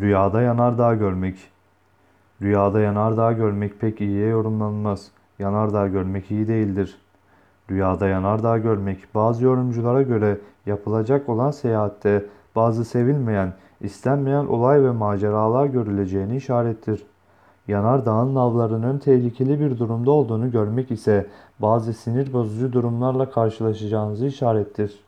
Rüyada yanardağ görmek. Rüyada yanardağ görmek pek iyiye yorumlanmaz. Yanardağ görmek iyi değildir. Rüyada yanardağ görmek bazı yorumculara göre yapılacak olan seyahatte bazı sevilmeyen, istenmeyen olay ve maceralar görüleceğini işarettir. Yanardağın navlarının tehlikeli bir durumda olduğunu görmek ise bazı sinir bozucu durumlarla karşılaşacağınızı işarettir.